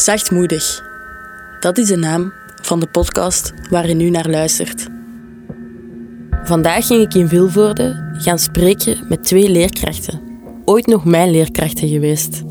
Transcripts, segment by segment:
Zachtmoedig. Dat is de naam van de podcast waar je nu naar luistert. Vandaag ging ik in Vilvoorde gaan spreken met twee leerkrachten. Ooit nog mijn leerkrachten geweest.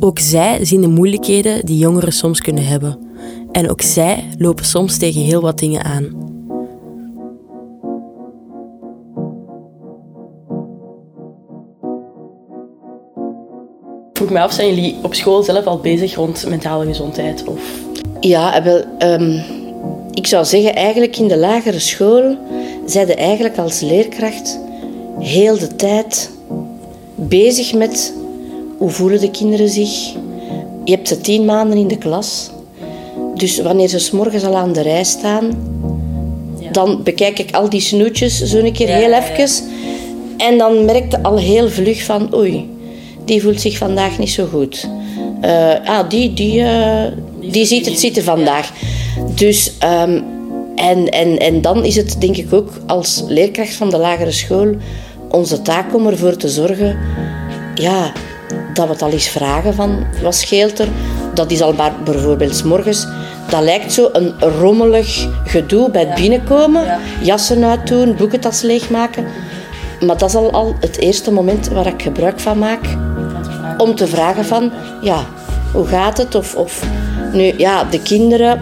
Ook zij zien de moeilijkheden die jongeren soms kunnen hebben. En ook zij lopen soms tegen heel wat dingen aan. Vroeg me af, zijn jullie op school zelf al bezig rond mentale gezondheid? Of... Ja, wel, ehm, ik zou zeggen, eigenlijk in de lagere school zijn je eigenlijk als leerkracht heel de tijd bezig met hoe voelen de kinderen zich. Je hebt ze tien maanden in de klas. Dus wanneer ze s morgens al aan de rij staan, dan bekijk ik al die snoetjes zo een keer heel even. En dan merkte al heel vlug van, oei, die voelt zich vandaag niet zo goed. Uh, ah, die, die, uh, die ziet het zitten vandaag. Dus, um, en, en, en dan is het denk ik ook als leerkracht van de lagere school onze taak om ervoor te zorgen ja, dat we het al eens vragen van wat scheelt er. Dat is al bijvoorbeeld s morgens. Dat lijkt zo een rommelig gedoe bij het binnenkomen. Jassen uitdoen, boekentas leegmaken. Maar dat is al, al het eerste moment waar ik gebruik van maak. Om te vragen van, ja, hoe gaat het? Of, of nu, ja, de kinderen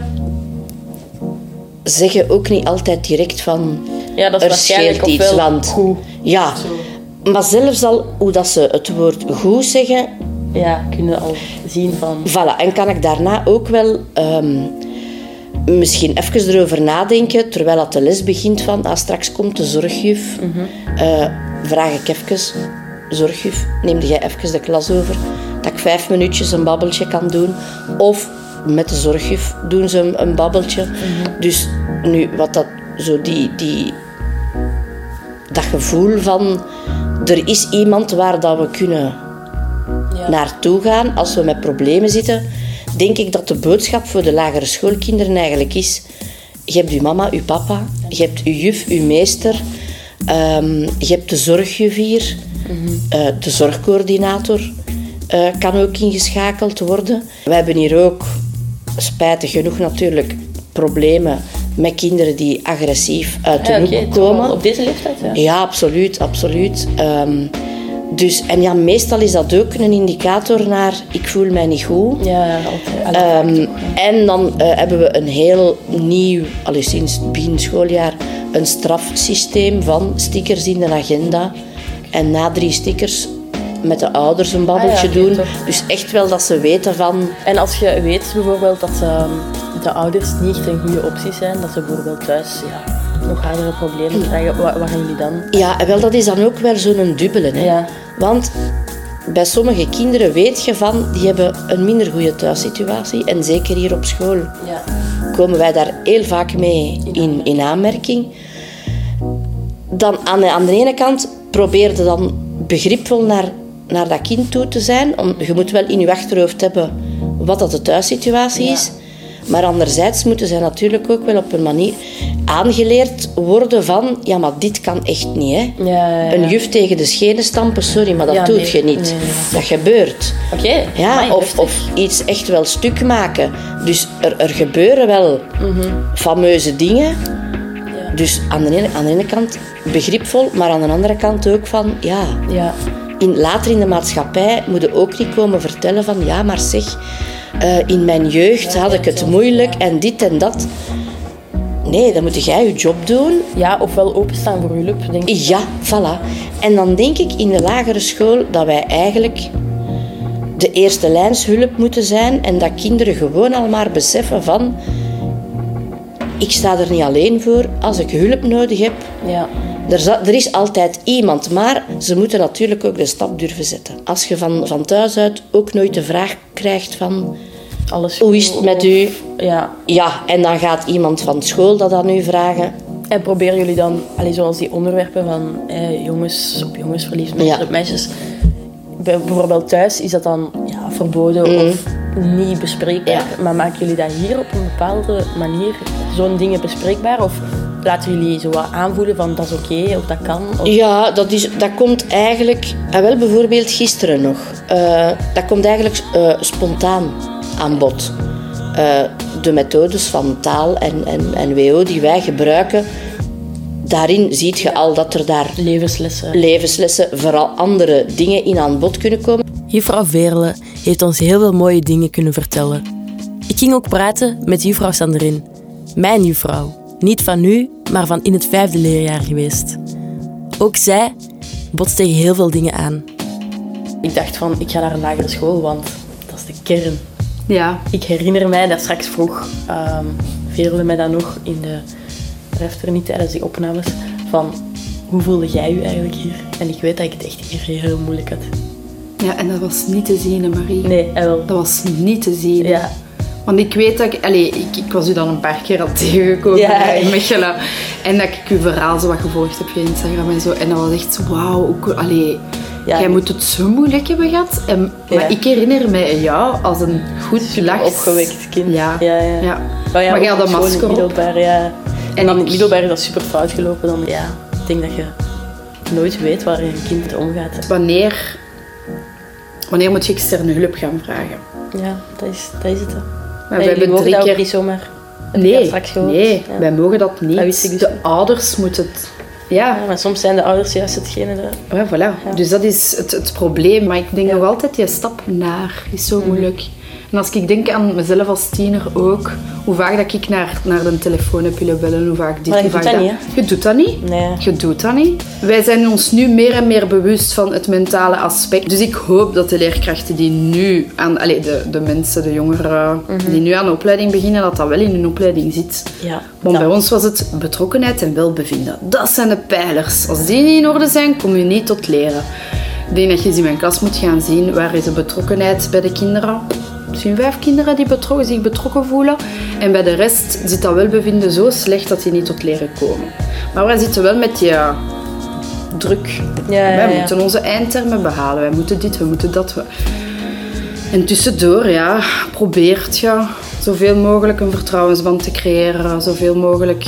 zeggen ook niet altijd direct van... Ja, dat is er scheelt iets, want... Goed. Ja, maar zelfs al hoe dat ze het woord goed zeggen... Ja, kunnen al zien van... Voilà, en kan ik daarna ook wel... Um, misschien even erover nadenken, terwijl dat de les begint van... Ah, straks komt de zorgjuf. Mm -hmm. uh, vraag ik even... Zorgjuf, neem jij even de klas over? Dat ik vijf minuutjes een babbeltje kan doen. Of met de zorgjuf doen ze een, een babbeltje. Mm -hmm. Dus nu, wat dat... Zo die... die dat gevoel van er is iemand waar dat we kunnen ja. naartoe gaan als we met problemen zitten, denk ik dat de boodschap voor de lagere schoolkinderen eigenlijk is: je hebt je mama, je papa, je hebt je juf, je meester, um, je hebt de zorgjuf hier. Uh, de zorgcoördinator uh, kan ook ingeschakeld worden. We hebben hier ook, spijtig genoeg natuurlijk, problemen met kinderen die agressief uit de ja, komen. Op deze leeftijd? Ja, ja absoluut. absoluut. Um, dus, en ja, meestal is dat ook een indicator naar ik voel mij niet goed. Ja, altijd. Um, en dan uh, hebben we een heel nieuw, al sinds het begin schooljaar, een strafsysteem van stickers in de agenda. En na drie stickers met de ouders een babbeltje ah, ja, doen. Dus echt wel dat ze weten van... En als je weet bijvoorbeeld dat um, de ouders niet echt een goede optie zijn, dat ze bijvoorbeeld thuis ja, nog hardere problemen krijgen, wat, gaan jullie dan? Ja, wel, dat is dan ook wel zo'n dubbele. Hè? Ja. Want bij sommige kinderen weet je van, die hebben een minder goede thuissituatie. En zeker hier op school ja. komen wij daar heel vaak mee in, in aanmerking. Dan aan de, aan de ene kant probeerde dan begripvol naar, naar dat kind toe te zijn. Om, je moet wel in je achterhoofd hebben wat dat de thuissituatie is. Maar anderzijds moeten zij natuurlijk ook wel op een manier aangeleerd worden van... Ja, maar dit kan echt niet, hè. Ja, ja, een juf tegen de schenen stampen, sorry, maar dat doet je niet. Dat gebeurt. Oké. Ja, of, of iets echt wel stuk maken. Dus er, er gebeuren wel mm fameuze dingen. Dus aan de, ene, aan de ene kant begripvol, maar aan de andere kant ook van... Ja, in, later in de maatschappij moet je ook niet komen vertellen van... Ja, maar zeg... Uh, in mijn jeugd had ik het moeilijk en dit en dat. Nee, dan moet jij je job doen. Ja, ofwel openstaan voor hulp, denk ik. Ja, voilà. En dan denk ik in de lagere school dat wij eigenlijk de eerste lijnshulp moeten zijn en dat kinderen gewoon al maar beseffen van ik sta er niet alleen voor als ik hulp nodig heb. Ja. Er, er, is altijd iemand, maar ze moeten natuurlijk ook de stap durven zetten. Als je van, van thuis uit ook nooit de vraag krijgt van... Alles hoe is het met u? Ja. ja, en dan gaat iemand van school dat aan u vragen. En proberen jullie dan, allee, zoals die onderwerpen van eh, jongens op jongens verliefd, meisjes ja. op meisjes... Bijvoorbeeld thuis is dat dan ja, verboden mm. of niet bespreekbaar. Ja. Maar maken jullie dat hier op een bepaalde manier, zo'n dingen bespreekbaar? Of laten jullie zo wat aanvoelen van dat is oké of dat kan? Of... Ja, dat, is, dat komt eigenlijk... Wel bijvoorbeeld gisteren nog. Uh, dat komt eigenlijk uh, spontaan aan bod. Uh, de methodes van taal en, en, en WO die wij gebruiken, daarin zie je al dat er daar levenslessen, levenslessen vooral andere dingen in aan bod kunnen komen. Juffrouw Veerle heeft ons heel veel mooie dingen kunnen vertellen. Ik ging ook praten met juffrouw Sanderin, mijn juffrouw. Niet van nu, maar van in het vijfde leerjaar geweest. Ook zij botst tegen heel veel dingen aan. Ik dacht van, ik ga naar een lagere school, want dat is de kern. Ja. Ik herinner mij dat straks vroeg, um, Veerle mij dan nog in de refter niet tijdens die opnames, van hoe voelde jij je eigenlijk hier? En ik weet dat ik het echt hier heel moeilijk had. Ja, en dat was niet te zien, Marie. Nee, wel. Dat was niet te zien. Ja. Want ik weet dat ik, allez, ik, ik was u dan een paar keer al tegengekomen Ja. in Mechelen. En dat ik uw verhaal zo wat gevolgd heb op Instagram en zo. En dat was echt zo, wauw, ook, allee, Ja. jij moet het zo moeilijk hebben gehad. En, Ja. Maar ik herinner mij jou als een goed lach. Opgewekt kind. Ja. ja, ja. Ja. Maar jij had een masker middelbaar, ja. En En dan in ik- middelbaar is dat super fout gelopen. Dan, ja, ik denk dat je nooit weet waar je kind omgaat. Wanneer, wanneer moet je externe hulp gaan vragen? Ja, dat is, dat is het. Maar we hebben mogen drie keer... niet zomaar. Je Nee, nee Ja. wij mogen dat niet. Dat wist ik dus de niet. ouders moeten het... Ja, Ja, maar soms zijn de ouders juist hetgene dat... Ja, voilà. Dus dat is het, het probleem. Maar ik denk nog altijd, die stap naar is Mhm. zo moeilijk. En als ik denk aan mezelf als tiener ook, hoe vaak dat ik naar, naar de telefoon heb willen bellen, hoe vaak dit, Maar je hoe doet vaak dat niet, Je doet dat niet. Nee. Je doet dat niet. Wij zijn ons nu meer en meer bewust van het mentale aspect. Dus ik hoop dat de leerkrachten die nu aan... Allez, de, de mensen, de jongeren Mhm. die nu aan de opleiding beginnen, dat dat wel in hun opleiding zit. Ja. Want bij ons was het betrokkenheid en welbevinden. Dat zijn de pijlers. Als die niet in orde zijn, kom je niet tot leren. Ik denk dat je eens in mijn klas moet gaan zien waar is de betrokkenheid bij de kinderen. Misschien vijf kinderen die betrokken, zich betrokken voelen. En bij de rest zit dat welbevinden zo slecht dat die niet tot leren komen. Maar wij zitten wel met die druk. Ja, ja, wij ja. moeten onze eindtermen behalen. Wij moeten dit, we moeten dat. we- En tussendoor, ja, probeert je zoveel mogelijk een vertrouwensband te creëren. Zoveel mogelijk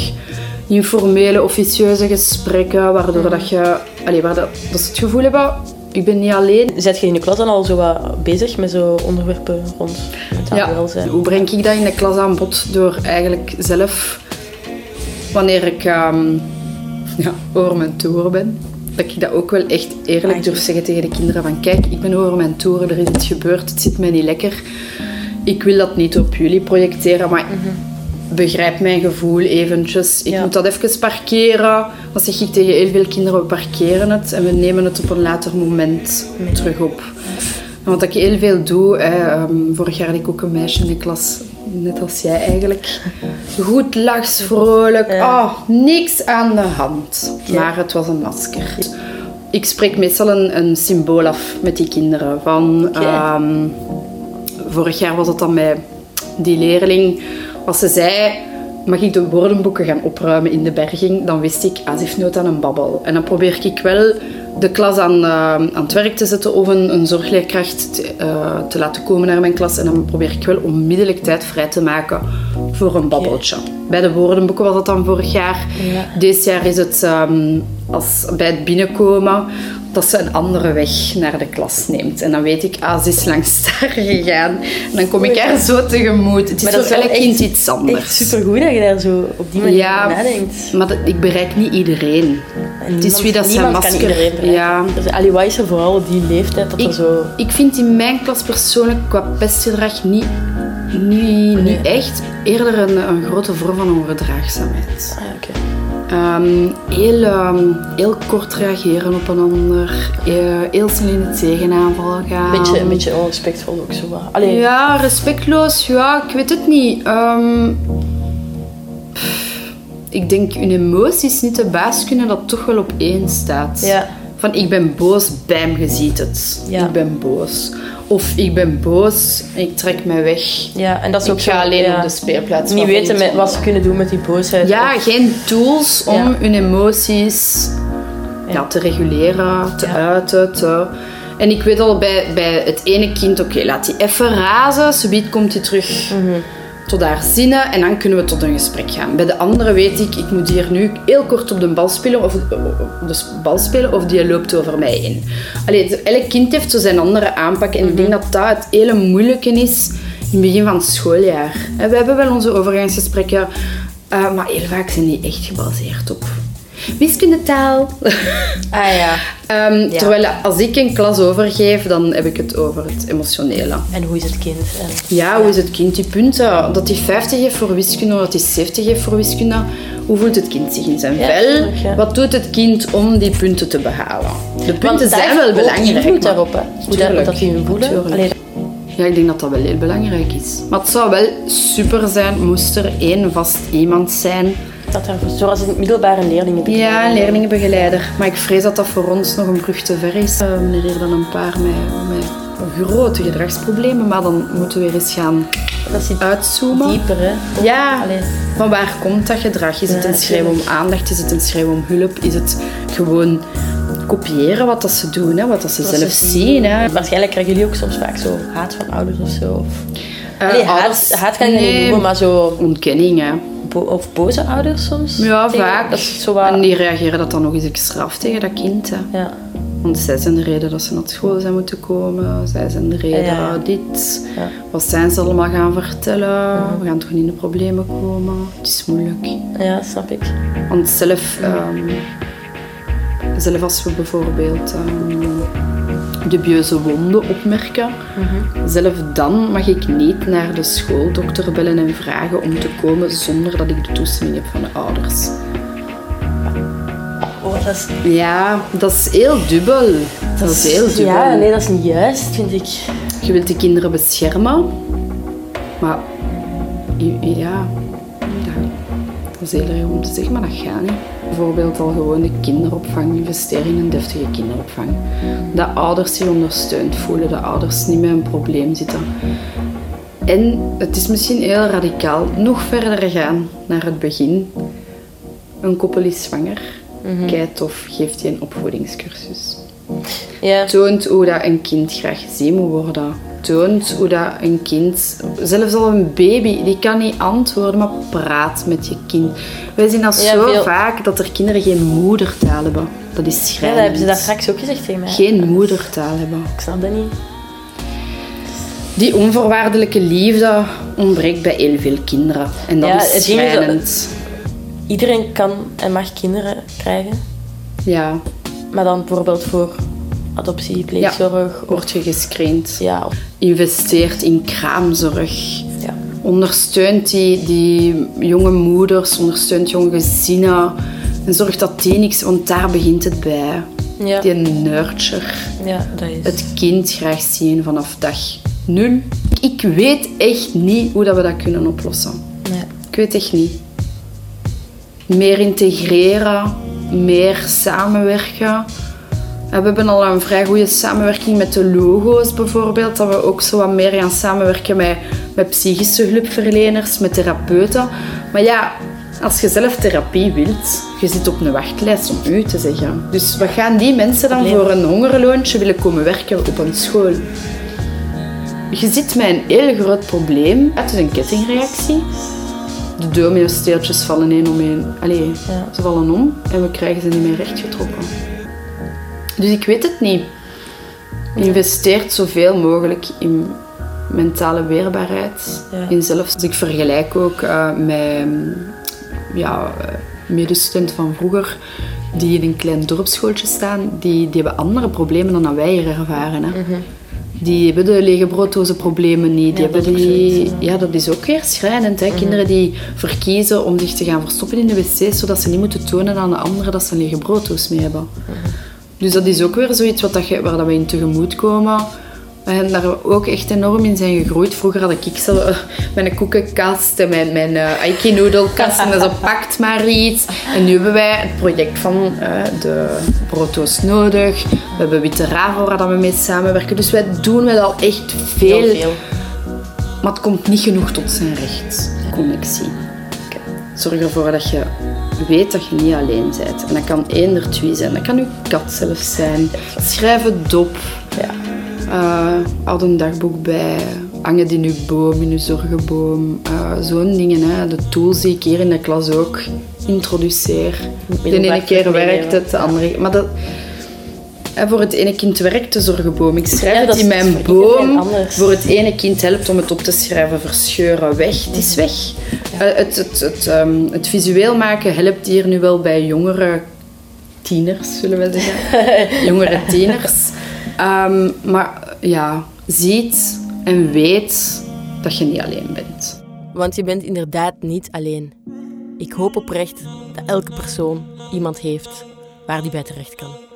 informele, officieuze gesprekken, waardoor dat je... Allee, waar dat, dat ze het gevoel hebben, ik ben niet alleen. Zet je in de klas dan al zo wat bezig met zo onderwerpen rond mentaal Ja, welzijn? hoe breng ik dat in de klas aan bod? Door eigenlijk zelf, wanneer ik ehm, ja, over mijn toeren ben, dat ik dat ook wel echt eerlijk durf zeggen tegen de kinderen van kijk, ik ben over mijn toeren, er is iets gebeurd, het zit mij niet lekker. Ik wil dat niet op jullie projecteren, maar begrijp mijn gevoel eventjes. Ik Ja. moet dat even parkeren. Dan zeg ik tegen heel veel kinderen, we parkeren het en we nemen het op een later moment terug op. Wat ik heel veel doe, hè, ehm, vorig jaar had ik ook een meisje in de klas, net als jij eigenlijk. Goed lachs, vrolijk, oh, niks aan de hand. Maar het was een masker. Ik spreek meestal een, een symbool af met die kinderen. Van, ehm, vorig jaar was het dan bij die leerling, als ze zei, mag ik de woordenboeken gaan opruimen in de berging, dan wist ik, ah, ze heeft nood aan een babbel. En dan probeer ik wel de klas aan, eh, aan het werk te zetten of een, een zorgleerkracht te, eh, te laten komen naar mijn klas. En dan probeer ik wel onmiddellijk tijd vrij te maken voor een babbeltje. Bij de woordenboeken was dat dan vorig jaar. Ja. Dit jaar is het ehm, als, bij het binnenkomen dat ze een andere weg naar de klas neemt. En dan weet ik, ah, ze is langs daar gegaan. En dan kom ik haar zo tegemoet. Het is Maar dat wel echt- kind iets anders. Echt supergoed dat je daar zo op die manier Ja, nadenkt. maar dat, ik bereik niet iedereen. En het is wie dat zijn masker... iedereen bereiken. ja. Dus, wat is er vooral op die leeftijd dat er Ik, zo... ik vind in mijn klas persoonlijk qua pestgedrag niet, niet, niet echt. Eerder een, een grote vorm van onverdraagzaamheid. Ah. Ehm, heel, ehm, heel kort reageren op een ander. eh, heel snel in het tegenaanval gaan. Beetje, een beetje onrespectvol ook zo. Allee, Ja, respectloos. Ja, ik weet het niet. Ehm, pff, ik denk, hun emoties niet de baas kunnen dat toch wel op één staat. Ja. Van, ik ben boos, bam, je ziet het. Ja. Ik ben boos. Of ik ben boos, ik trek mij weg. ja, en dat is Ik ook ga zo, alleen ja. op de speelplaats. Niet weten met wat ze kunnen doen met die boosheid. Ja, Of- geen tools om Ja. hun emoties ja. te reguleren, te uiten. Te... En ik weet al bij, bij het ene kind, oké, laat die even razen. Subiet komt hij terug Mhm. Tot haar zinnen en dan kunnen we tot een gesprek gaan. Bij de andere weet ik, ik moet hier nu heel kort op de bal spelen of, op de bal spelen of die loopt over mij in. Allee, elk kind heeft zo zijn andere aanpak en ik denk dat dat het hele moeilijke is in het begin van het schooljaar. En we hebben wel onze overgangsgesprekken, eh, maar heel vaak zijn die echt gebaseerd op wiskundetaal. Ah ja. Ehm, Ja. Terwijl als ik een klas overgeef, dan heb ik het over het emotionele. En hoe is het kind? En... Ja, hoe is het kind? Die punten, dat hij 50 heeft voor wiskunde, dat hij 70 heeft voor wiskunde. Hoe voelt het kind zich in zijn Ja, vel? ja. Wat doet het kind om die punten te behalen? De punten zijn wel belangrijk. invloed daarop, hè. Hoe Tuurlijk. dat hun voelen. Tuurlijk. Allee, Ja, ik denk dat dat wel heel belangrijk is. Maar het zou wel super zijn, moest er één vast iemand zijn. Dat er, zoals in het middelbare leerlingen. Ja, een leerlingenbegeleider. Maar ik vrees dat dat voor ons nog een brug te ver is. Eh, meneer hier dan een paar met, met grote gedragsproblemen, maar dan moeten we weer eens gaan Dat zit uitzoomen. dieper, hè. Ja, allee, van waar komt dat gedrag? Is het een schreeuw om aandacht? Is het een schreeuw om hulp? Is het gewoon kopiëren wat dat ze doen, hè? wat dat ze wat zelf ze zien? Hè? Waarschijnlijk krijgen jullie ook soms vaak zo haat van ouders of zo. Of... Eh, Allee, haat, ouders- haat kan je nee, niet noemen, maar zo... Ontkenning, hè. Bo- of boze ouders soms. Ja, Tegen- vaak. Dat is zo wat... En die reageren dat dan nog eens extra af tegen dat kind. Hè. Ja. Want zij zijn de reden dat ze naar school zijn moeten komen. Zij zijn de reden Ja, ja. dit. Ja. Wat zijn ze allemaal gaan vertellen? We gaan toch niet in de problemen komen? Het is moeilijk. ja, snap ik. Want zelf, ehm, zelf als we bijvoorbeeld ehm, dubieuze wonden opmerken, zelf dan mag ik niet naar de schooldokter bellen en vragen om te komen zonder dat ik de toestemming heb van de ouders. Oh, dat is... Ja, dat is heel dubbel. Dat is heel dubbel. Ja, nee, dat is niet juist, vind ik. Je wilt de kinderen beschermen, maar ja, dat, dat is heel erg om te zeggen, maar dat gaat niet. Bijvoorbeeld al gewoon de kinderopvang, investeren in een deftige kinderopvang. Dat ouders zich ondersteund voelen, dat ouders niet met een probleem zitten. En het is misschien heel radicaal, nog verder gaan naar het begin. Een koppel is zwanger, kei tof, geeft je een opvoedingscursus. Ja. Toont hoe dat een kind graag gezien moet worden. Toont hoe dat een kind, zelfs al een baby, die kan niet antwoorden, maar praat met je kind. Wij zien dat Ja, zo veel- vaak dat er kinderen geen moedertaal hebben. Dat is ja, schrijnend. dat hebben ze daar straks ook gezegd tegen mij. Geen moedertaal hebben. Ik snap dat niet. Die onvoorwaardelijke liefde ontbreekt bij heel veel kinderen. En dat Ja, is dat- schrijnend. Iedereen kan en mag kinderen krijgen. Ja, Maar dan bijvoorbeeld voor adoptie, pleegzorg. Of, word je gescreend. ja, Investeert in kraamzorg. ja. ondersteunt die, die jonge moeders, ondersteunt jonge gezinnen. En zorgt dat die niks, want daar begint het bij. Ja. Die nurture. ja, dat is... Het kind graag zien vanaf dag nul. Ik weet echt niet hoe dat we dat kunnen oplossen. Nee. Ik weet echt niet. Meer integreren, meer samenwerken. En We hebben al een vrij goede samenwerking met de logo's bijvoorbeeld. Dat we ook zo wat meer gaan samenwerken met, met psychische hulpverleners, met therapeuten. Maar ja, als je zelf therapie wilt, je zit op een wachtlijst om u te zeggen. Dus wat gaan die mensen dan voor een hongerloontje willen komen werken op een school? Je zit met een heel groot probleem. Het is een kettingreactie. De domino-steeltjes vallen één om één. Allee, Ja. ze vallen om en we krijgen ze niet meer rechtgetrokken. Dus ik weet het niet. Investeert zoveel mogelijk in mentale weerbaarheid. Ja. In zelfs, als ik vergelijk ook eh, met ja, eh, medestudenten van vroeger die in een klein dorpsschooltje staan, die, die hebben andere problemen dan dat wij hier ervaren. Hè. Die hebben de lege brooddozen problemen niet. Die Mhm. Ja, dat hebben is ook die, ja, dat is ook weer schrijnend. Hè. Kinderen die verkiezen om zich te gaan verstoppen in de wc, zodat ze niet moeten tonen aan de anderen dat ze een lege brooddoos mee hebben. Dus dat is ook weer zoiets wat dat je, waar dat we in tegemoet komen. En daar ook echt enorm in zijn gegroeid. Vroeger had ik zo eh, mijn koekenkast en mijn, mijn uh, en zo pakt maar iets. En nu hebben wij het project van eh, de brooddoos nodig. We hebben Witte Ravo waar we mee samenwerken. Dus wij doen wel al echt veel. Heel veel. Maar het komt niet genoeg tot zijn recht. Connectie. Zorg ervoor dat je weet dat je niet alleen bent. En dat kan eender twee zijn. Dat kan je kat zelf zijn. Schrijf het op. Ja. Eh, houd een dagboek bij. Hang het in je boom, in je zorgenboom. Eh, Zo'n dingen. Hè. De tools die ik hier in de klas ook introduceer. De ene keer werkt het, de andere... Maar dat, voor het ene kind werkt de zorgenboom. Ik schrijf Ja, het dat in mijn boom. Voor het ene kind helpt om het op te schrijven, verscheuren, weg. Het is weg. Eh, het, het, het, ehm, het visueel maken helpt hier nu wel bij jongere tieners, zullen we zeggen. jongere tieners. Ehm, maar ja, ziet en weet dat je niet alleen bent. Want je bent inderdaad niet alleen. Ik hoop oprecht dat elke persoon iemand heeft waar die bij terecht kan.